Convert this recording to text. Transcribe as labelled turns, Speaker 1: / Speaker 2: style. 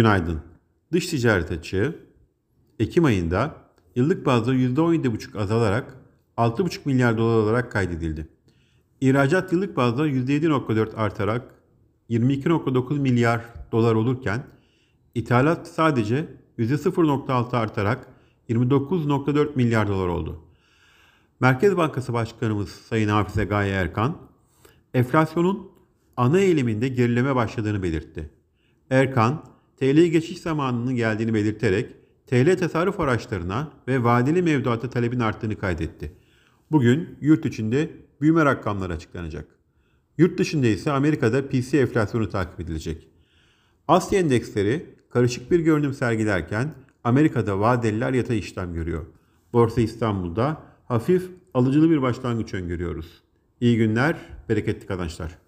Speaker 1: Günaydın. Dış ticaret açığı Ekim ayında yıllık bazda %17,5 azalarak 6,5 milyar dolar olarak kaydedildi. İhracat yıllık bazda %7,4 artarak 22,9 milyar dolar olurken ithalat sadece %0,6 artarak 29,4 milyar dolar oldu. Merkez Bankası Başkanımız Sayın Hafize Gaye Erkan, enflasyonun ana eğiliminde gerileme başladığını belirtti. Erkan, TL geçiş zamanının geldiğini belirterek TL tasarruf araçlarına ve vadeli mevduata talebin arttığını kaydetti. Bugün yurt içinde büyüme rakamları açıklanacak. Yurt dışında ise Amerika'da PC enflasyonu takip edilecek. Asya endeksleri karışık bir görünüm sergilerken Amerika'da vadeliler yatay işlem görüyor. Borsa İstanbul'da hafif alıcılı bir başlangıç öngörüyoruz. İyi günler, bereketli kazançlar.